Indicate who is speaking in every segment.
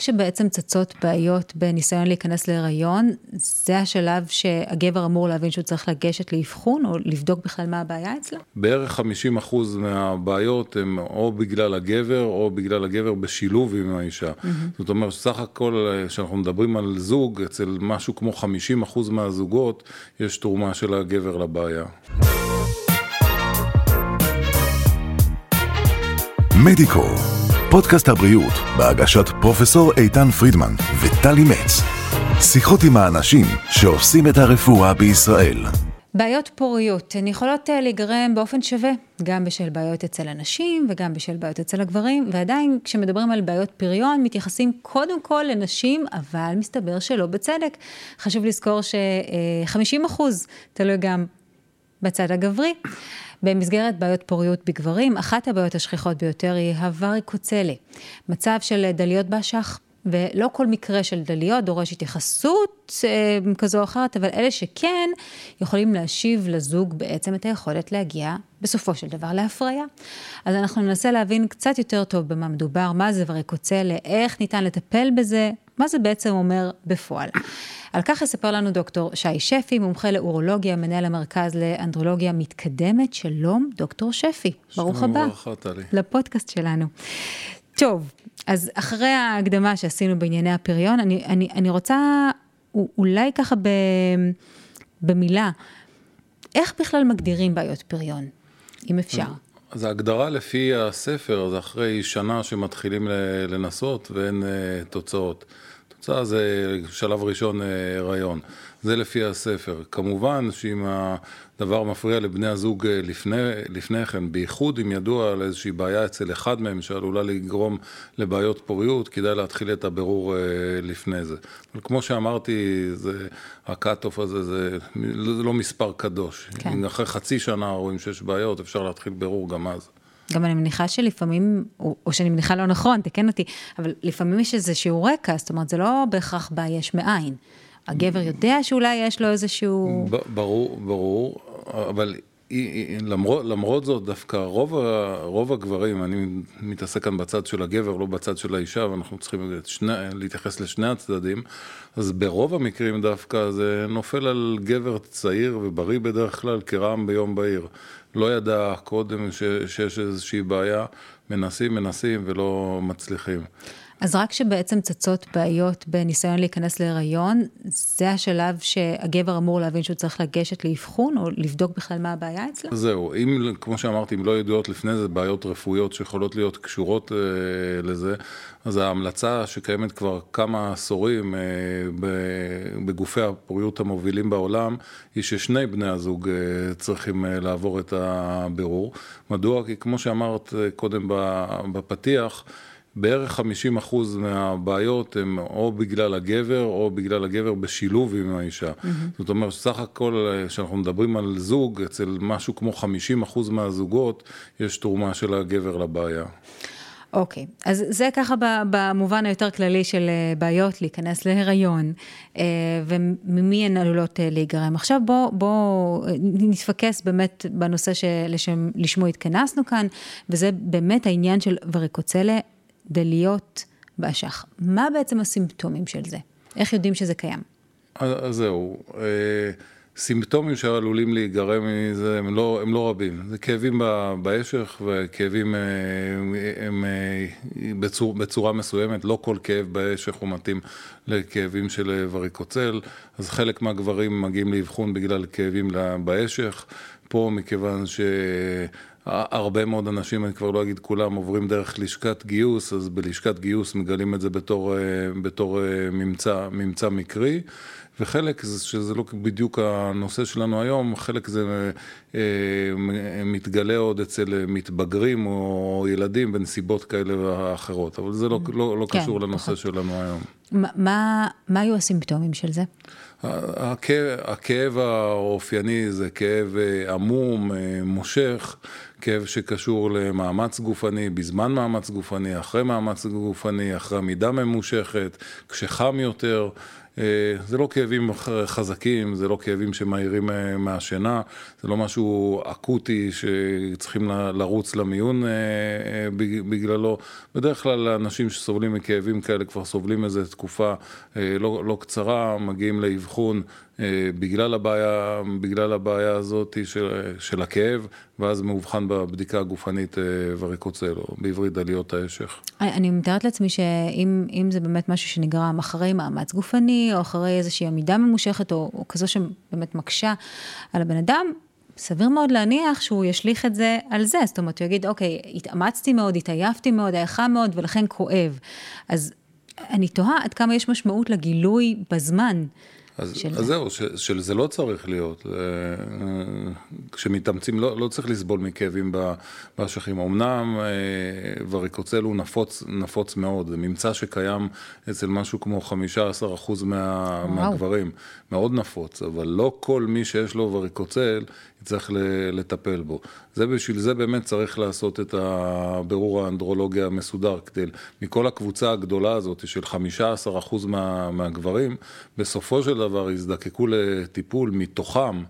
Speaker 1: כשבעצם צצות בעיות בניסיון להיכנס להיריון, זה השלב שהגבר אמור להבין שהוא צריך לגשת לאבחון, או לבדוק בכלל מה הבעיה אצלו?
Speaker 2: בערך 50% מהבעיות הן או בגלל הגבר, או בגלל הגבר בשילוב עם האישה. Mm-hmm. זאת אומרת, סך הכל, כשאנחנו מדברים על זוג, אצל משהו כמו 50% מהזוגות, יש תרומה של הגבר לבעיה.
Speaker 3: מדיקו, פודקאסט הבריאות בהגשת פרופסור איתן פרידמן וטלי מצ. שיחות עם האנשים שעושים את הרפואה בישראל.
Speaker 1: בעיות פוריות הן יכולות אה, להיגרם באופן שווה, גם בשל בעיות אצל הנשים וגם בשל בעיות אצל הגברים, ועדיין כשמדברים על בעיות פריון מתייחסים קודם כל לנשים, אבל מסתבר שלא בצדק. חשוב לזכור ש-50% תלוי גם בצד הגברי. במסגרת בעיות פוריות בגברים, אחת הבעיות השכיחות ביותר היא הווריקוצלה, מצב של דליות באשך. ולא כל מקרה של דליות דורש התייחסות אה, כזו או אחרת, אבל אלה שכן, יכולים להשיב לזוג בעצם את היכולת להגיע בסופו של דבר להפריה. אז אנחנו ננסה להבין קצת יותר טוב במה מדובר, מה זה וריקוצלה, איך ניתן לטפל בזה, מה זה בעצם אומר בפועל. על כך יספר לנו דוקטור שי שפי, מומחה לאורולוגיה, מנהל המרכז לאנדרולוגיה מתקדמת. שלום, דוקטור שפי. ברוך הבא.
Speaker 2: ברכה, טלי.
Speaker 1: לפודקאסט שלנו. טוב, אז אחרי ההקדמה שעשינו בענייני הפריון, אני, אני, אני רוצה אולי ככה ב, במילה, איך בכלל מגדירים בעיות פריון, אם אפשר?
Speaker 2: אז ההגדרה לפי הספר, זה אחרי שנה שמתחילים לנסות ואין אה, תוצאות. תוצאה זה שלב ראשון הריון. זה לפי הספר. כמובן שאם הדבר מפריע לבני הזוג אה, לפני, לפני כן, בייחוד אם ידוע על איזושהי בעיה אצל אחד מהם שעלולה לגרום לבעיות פוריות, כדאי להתחיל את הבירור אה, לפני זה. אבל כמו שאמרתי, זה, ה cut-off הזה זה, זה לא מספר קדוש. כן. אם אחרי חצי שנה רואים שיש בעיות, אפשר להתחיל בירור גם אז.
Speaker 1: גם אני מניחה שלפעמים, או, או שאני מניחה לא נכון, תקן אותי, אבל לפעמים יש איזשהו רקע, זאת אומרת, זה לא בהכרח בא יש מאין. הגבר יודע שאולי יש לו איזשהו...
Speaker 2: ברור, ברור, אבל למרות, למרות זאת, דווקא רוב, רוב הגברים, אני מתעסק כאן בצד של הגבר, לא בצד של האישה, ואנחנו צריכים שני, להתייחס לשני הצדדים, אז ברוב המקרים דווקא זה נופל על גבר צעיר ובריא בדרך כלל כרעם ביום בהיר. לא ידע קודם ש, שיש איזושהי בעיה, מנסים, מנסים ולא מצליחים.
Speaker 1: אז רק כשבעצם צצות בעיות בניסיון להיכנס להיריון, זה השלב שהגבר אמור להבין שהוא צריך לגשת לאבחון, או לבדוק בכלל מה הבעיה אצלו?
Speaker 2: זהו, אם, כמו שאמרתי, אם לא ידועות לפני זה בעיות רפואיות שיכולות להיות קשורות אה, לזה, אז ההמלצה שקיימת כבר כמה עשורים אה, בגופי הפוריות המובילים בעולם, היא ששני בני הזוג אה, צריכים אה, לעבור את הבירור. מדוע? כי כמו שאמרת אה, קודם בפתיח, בערך 50% מהבעיות הן או בגלל הגבר, או בגלל הגבר בשילוב עם האישה. Mm-hmm. זאת אומרת, סך הכל, כשאנחנו מדברים על זוג, אצל משהו כמו 50% מהזוגות, יש תרומה של הגבר לבעיה.
Speaker 1: אוקיי, okay. אז זה ככה במובן היותר כללי של אה, בעיות להיכנס להיריון, אה, וממי הן עלולות אה, להיגרם. עכשיו בואו בוא נתפקס באמת בנושא שלשמו התכנסנו כאן, וזה באמת העניין של וריקוצלה דליות באשך. מה בעצם הסימפטומים של זה? איך יודעים שזה קיים?
Speaker 2: אז זהו, אה, סימפטומים שעלולים להיגרם מזה הם לא, הם לא רבים. זה כאבים באשך וכאבים אה, הם אה, בצור, בצורה מסוימת, לא כל כאב באשך הוא מתאים לכאבים של וריקוצל, אז חלק מהגברים מגיעים לאבחון בגלל כאבים באשך. פה מכיוון ש... הרבה מאוד אנשים, אני כבר לא אגיד כולם, עוברים דרך לשכת גיוס, אז בלשכת גיוס מגלים את זה בתור, אה, בתור אה, ממצא, ממצא מקרי, וחלק, שזה לא בדיוק הנושא שלנו היום, חלק זה אה, מתגלה עוד אצל מתבגרים או ילדים בנסיבות כאלה ואחרות, אבל זה לא, לא, לא כן, קשור לנושא פחות. שלנו היום.
Speaker 1: מה, מה היו הסימפטומים של זה?
Speaker 2: הכאב, הכאב האופייני זה כאב עמום, מושך. כאב שקשור למאמץ גופני, בזמן מאמץ גופני, אחרי מאמץ גופני, אחרי עמידה ממושכת, כשחם יותר, זה לא כאבים חזקים, זה לא כאבים שמעירים מהשינה, זה לא משהו אקוטי שצריכים לרוץ למיון בגללו. בדרך כלל אנשים שסובלים מכאבים כאלה כבר סובלים איזה תקופה לא, לא קצרה, מגיעים לאבחון. אה, בגלל הבעיה, בגלל הבעיה הזאת של, של הכאב, ואז מאובחן בבדיקה הגופנית אה, וריקוצל, או בעברית דליות האשך.
Speaker 1: אני מתארת לעצמי שאם זה באמת משהו שנגרם אחרי מאמץ גופני, או אחרי איזושהי עמידה ממושכת, או, או כזו שבאמת מקשה על הבן אדם, סביר מאוד להניח שהוא ישליך את זה על זה, זאת אומרת, הוא יגיד, אוקיי, התאמצתי מאוד, התעייפתי מאוד, היה חם מאוד, ולכן כואב. אז אני תוהה עד כמה יש משמעות לגילוי בזמן.
Speaker 2: אז, של אז זהו, שזה לא צריך להיות. אה, כשמתאמצים לא, לא צריך לסבול מכאבים באשכים. אמנם אה, וריקוצל הוא נפוץ, נפוץ מאוד, זה ממצא שקיים אצל משהו כמו 15% מה, מהגברים, מאוד נפוץ, אבל לא כל מי שיש לו וריקוצל יצטרך לטפל בו. זה בשביל זה באמת צריך לעשות את הבירור האנדרולוגיה המסודר, כדי, מכל הקבוצה הגדולה הזאת של 15% מה, מהגברים, בסופו של דבר יזדקקו לטיפול מתוכם.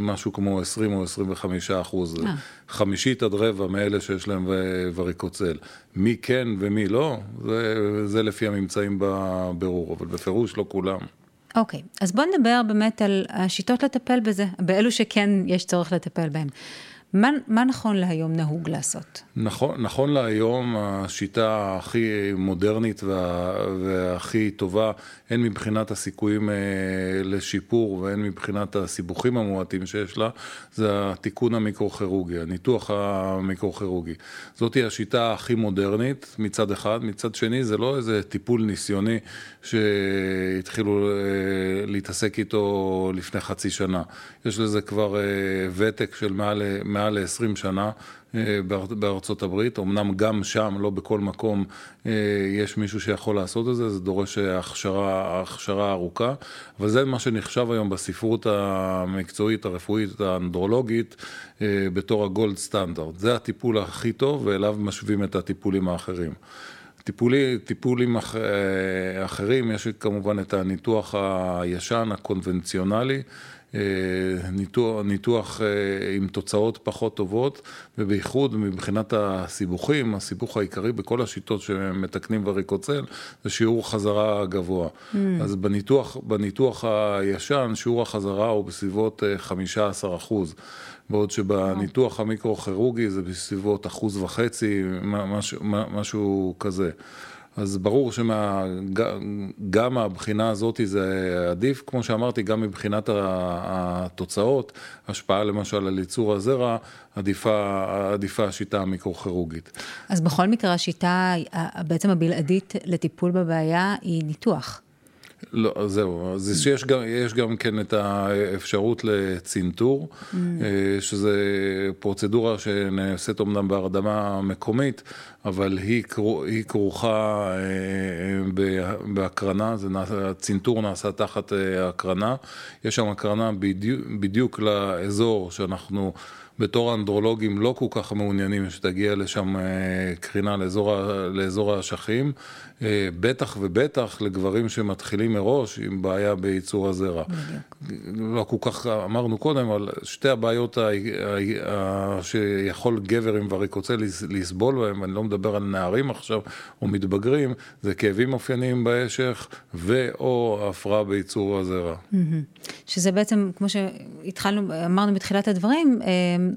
Speaker 2: משהו כמו 20 או 25 אחוז, אה. חמישית עד רבע מאלה שיש להם וריקוצל. מי כן ומי לא, זה, זה לפי הממצאים בבירור, אבל בפירוש לא כולם.
Speaker 1: אוקיי, okay, אז בוא נדבר באמת על השיטות לטפל בזה, באלו שכן יש צורך לטפל בהם. מה, מה נכון להיום נהוג לעשות?
Speaker 2: נכון, נכון להיום השיטה הכי מודרנית וה, והכי טובה, הן מבחינת הסיכויים אה, לשיפור והן מבחינת הסיבוכים המועטים שיש לה, זה התיקון המיקרוכירורגי, הניתוח המיקרוכירורגי. זאתי השיטה הכי מודרנית מצד אחד, מצד שני זה לא איזה טיפול ניסיוני שהתחילו אה, להתעסק איתו לפני חצי שנה. יש לזה כבר אה, ותק של מעל, מעל ל-20 שנה. אה, בארצות הברית, אמנם גם שם, לא בכל מקום, יש מישהו שיכול לעשות את זה, זה דורש הכשרה, הכשרה ארוכה, אבל זה מה שנחשב היום בספרות המקצועית, הרפואית, האנדרולוגית, בתור הגולד סטנדרט. זה הטיפול הכי טוב, ואליו משווים את הטיפולים האחרים. טיפולי, טיפולים אח, אה, אחרים, יש כמובן את הניתוח הישן, הקונבנציונלי, אה, ניתוח, ניתוח אה, עם תוצאות פחות טובות, ובייחוד מבחינת הסיבוכים, הסיבוך העיקרי בכל השיטות שמתקנים וריקוצל, זה שיעור חזרה גבוה. Mm. אז בניתוח, בניתוח הישן, שיעור החזרה הוא בסביבות 15 אחוז. בעוד שבניתוח המיקרו-כירורגי זה בסביבות אחוז וחצי, משהו, משהו כזה. אז ברור שגם מהבחינה הזאת זה עדיף, כמו שאמרתי, גם מבחינת התוצאות, השפעה למשל על ייצור הזרע, עדיפה, עדיפה השיטה המיקרו-כירורגית.
Speaker 1: אז בכל מקרה השיטה בעצם הבלעדית לטיפול בבעיה היא ניתוח.
Speaker 2: לא, זהו, אז יש גם, יש גם כן את האפשרות לצנתור, mm. אה, שזה פרוצדורה שנעשית אמנם בהרדמה מקומית, אבל היא, היא כרוכה אה, בהקרנה, הצנתור נעשה תחת אה, הקרנה, יש שם הקרנה בדיוק, בדיוק לאזור שאנחנו... בתור אנדרולוגים לא כל כך מעוניינים שתגיע לשם קרינה לאזור, לאזור האשכים, אה, בטח ובטח לגברים שמתחילים מראש עם בעיה בייצור הזרע. לא כל כך אמרנו קודם, אבל שתי הבעיות שיכול גבר עם וריקוצל לסבול בהן, ואני לא מדבר על נערים עכשיו או מתבגרים, זה כאבים אופייניים באשך ו/או הפרעה בייצור הזרע.
Speaker 1: שזה בעצם, כמו שהתחלנו, אמרנו בתחילת הדברים, אה,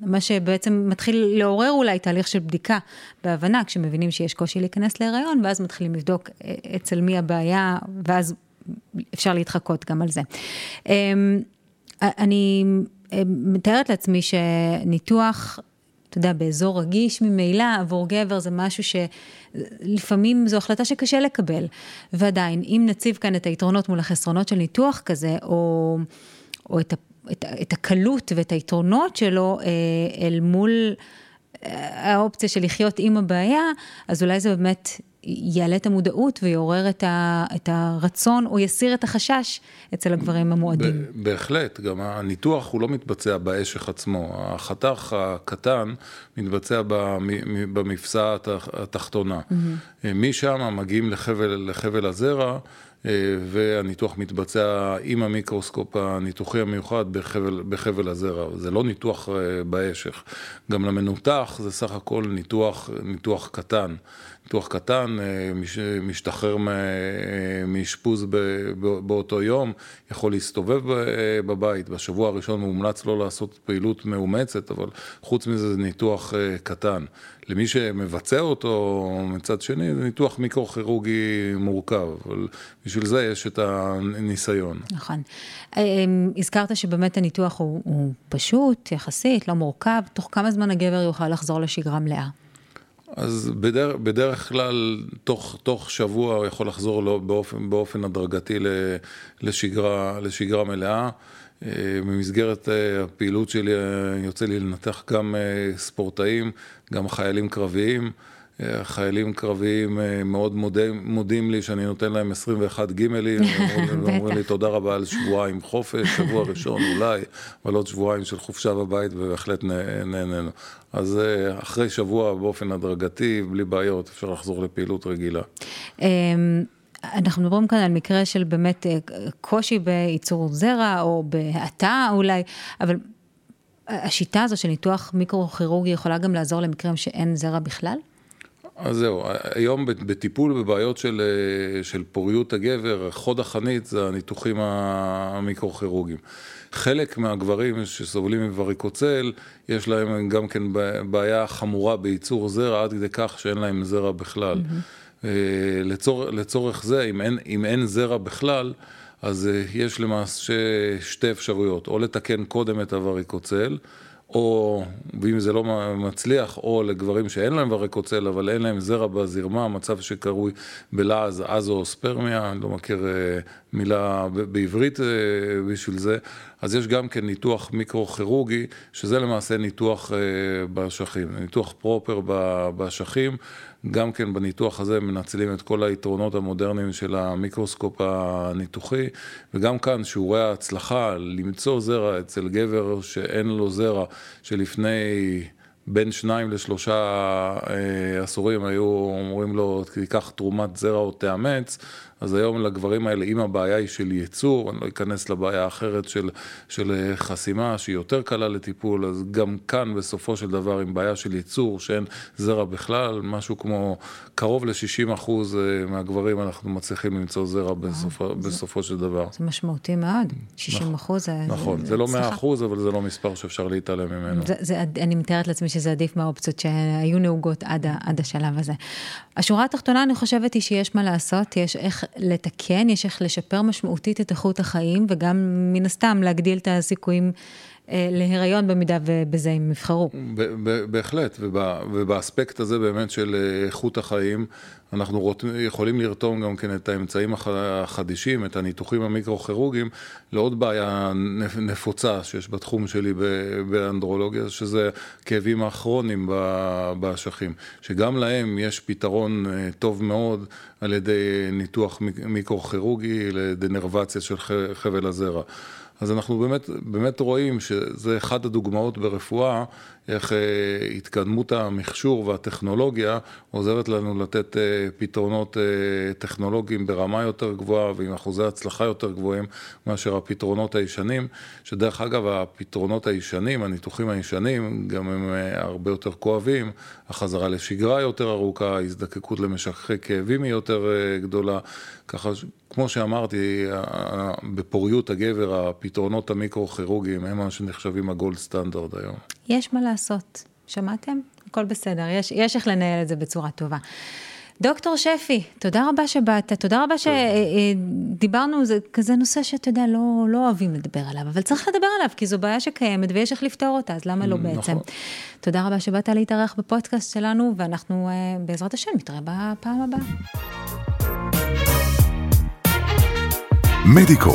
Speaker 1: מה שבעצם מתחיל לעורר אולי תהליך של בדיקה בהבנה, כשמבינים שיש קושי להיכנס להיריון, ואז מתחילים לבדוק אה, אצל מי הבעיה, ואז אפשר להתחקות גם על זה. אמ, אני אה, מתארת לעצמי שניתוח, אתה יודע, באזור רגיש ממילא עבור גבר זה משהו שלפעמים זו החלטה שקשה לקבל. ועדיין, אם נציב כאן את היתרונות מול החסרונות של ניתוח כזה, או, או את, את, את הקלות ואת היתרונות שלו אה, אל מול האופציה של לחיות עם הבעיה, אז אולי זה באמת יעלה את המודעות ויעורר את, ה, את הרצון או יסיר את החשש אצל הגברים המועדים.
Speaker 2: בהחלט, גם הניתוח הוא לא מתבצע באשך עצמו, החתך הקטן מתבצע במפסע התחתונה. Mm-hmm. משם מגיעים לחבל, לחבל הזרע. אה, והניתוח מתבצע עם המיקרוסקופ הניתוחי המיוחד בחבל, בחבל הזרע, זה לא ניתוח אה, באשך. גם למנותח זה סך הכל ניתוח, ניתוח קטן. ניתוח קטן, אה, משתחרר מאשפוז באותו יום, יכול להסתובב בבית, בשבוע הראשון מומלץ לא לעשות פעילות מאומצת, אבל חוץ מזה זה ניתוח קטן. למי שמבצע אותו מצד שני, זה ניתוח מיקרו-כירורגי מורכב, אבל בשביל זה יש את הניסיון.
Speaker 1: נכון. אה, הזכרת שבאמת הניתוח הוא, הוא פשוט, יחסית, לא מורכב, תוך כמה זמן הגבר יוכל לחזור לשגרה מלאה?
Speaker 2: אז בדרך, בדרך כלל, תוך, תוך שבוע הוא יכול לחזור לו באופן, באופן הדרגתי לשגרה, לשגרה מלאה. אה, במסגרת אה, הפעילות שלי יוצא לי לנתח גם ספורטאים, גם חיילים קרביים. חיילים קרביים מאוד מודים, מודים לי שאני נותן להם 21 גימלים, אומרים לי תודה רבה על שבועיים חופש, שבוע ראשון אולי, אבל עוד שבועיים של חופשה בבית ובהחלט נהנינו. אז אחרי שבוע באופן הדרגתי, בלי בעיות, אפשר לחזור לפעילות רגילה. אמ,
Speaker 1: אנחנו מדברים כאן על מקרה של באמת קושי בייצור זרע או בהאטה אולי, אבל השיטה הזו של ניתוח מיקרו-כירורגי יכולה גם לעזור למקרים שאין זרע בכלל?
Speaker 2: אז זהו, היום בטיפול בבעיות של, של פוריות הגבר, חוד החנית זה הניתוחים המיקרו-כירורגיים. חלק מהגברים שסובלים מווריקוצל, יש להם גם כן בעיה חמורה בייצור זרע, עד כדי כך שאין להם זרע בכלל. Mm-hmm. לצור, לצורך זה, אם אין, אם אין זרע בכלל, אז אה, יש למעשה שתי אפשרויות, או לתקן קודם את הווריקוצל, או, ואם זה לא מצליח, או לגברים שאין להם וריקוצל, אבל אין להם זרע בזרמה, מצב שקרוי בלעז אזואספרמיה, אני לא מכיר אה, מילה בעברית אה, בשביל זה, אז יש גם כן ניתוח מיקרו-כירורגי, שזה למעשה ניתוח באשכים, ניתוח פרופר באשכים. גם כן בניתוח הזה מנצלים את כל היתרונות המודרניים של המיקרוסקופ הניתוחי, וגם כאן שיעורי ההצלחה למצוא זרע אצל גבר שאין לו זרע, שלפני בין שניים לשלושה אה, עשורים היו אומרים לו, תיקח תרומת זרע או תאמץ, אז היום לגברים האלה, אם הבעיה היא של ייצור, אני לא אכנס לבעיה האחרת של, של חסימה, שהיא יותר קלה לטיפול, אז גם כאן בסופו של דבר, עם בעיה של ייצור, שאין זרע בכלל, משהו כמו קרוב ל-60 אחוז אה, מהגברים אנחנו מצליחים למצוא זרע בסופו, זה, בסופו של דבר.
Speaker 1: זה משמעותי מאוד, 60 נכון, אחוז. זה,
Speaker 2: נכון, זה, זה לא 100 אחוז, אבל זה לא מספר שאפשר להתעלם ממנו.
Speaker 1: זה, זה, אני מתארת לעצמי שזה עדיף מהאופציות שהיו נהוגות עד, עד השלב הזה. השורה התחתונה, אני חושבת, היא שיש מה לעשות, יש איך לתקן, יש איך לשפר משמעותית את איכות החיים, וגם מן הסתם להגדיל את הסיכויים להיריון במידה ובזה הם יבחרו.
Speaker 2: בהחלט, ובאספקט הזה באמת של אה, איכות החיים, אנחנו יכולים לרתום גם כן את האמצעים החדישים, את הניתוחים המיקרו-כירורגיים, לעוד בעיה נפוצה שיש בתחום שלי באנדרולוגיה, שזה כאבים הכרוניים באשכים, שגם להם יש פתרון אה, טוב מאוד על ידי ניתוח מיקרו-כירורגי לדנרבציה של חבל הזרע. אז אנחנו באמת, באמת רואים שזה אחת הדוגמאות ברפואה, איך אה, התקדמות המכשור והטכנולוגיה עוזרת לנו לתת אה, פתרונות אה, טכנולוגיים ברמה יותר גבוהה ועם אחוזי הצלחה יותר גבוהים מאשר הפתרונות הישנים, שדרך אגב הפתרונות הישנים, הניתוחים הישנים, גם הם הרבה יותר כואבים, החזרה לשגרה יותר ארוכה, הזדקקות למשככי כאבים היא יותר גדולה, ככה כמו שאמרתי, בפוריות הגבר, הפתרונות המיקרו-כירורגיים הם מה שנחשבים הגולד סטנדרט היום.
Speaker 1: יש מה לעשות, שמעתם? הכל בסדר, יש, יש איך לנהל את זה בצורה טובה. דוקטור שפי, תודה רבה שבאת, תודה רבה שדיברנו, זה כזה נושא שאתה יודע, לא, לא אוהבים לדבר עליו, אבל צריך לדבר עליו, כי זו בעיה שקיימת ויש איך לפתור אותה, אז למה לא בעצם? נכון. תודה רבה שבאת להתארח בפודקאסט שלנו, ואנחנו בעזרת השם נתראה בפעם הבאה.
Speaker 3: מדיקו,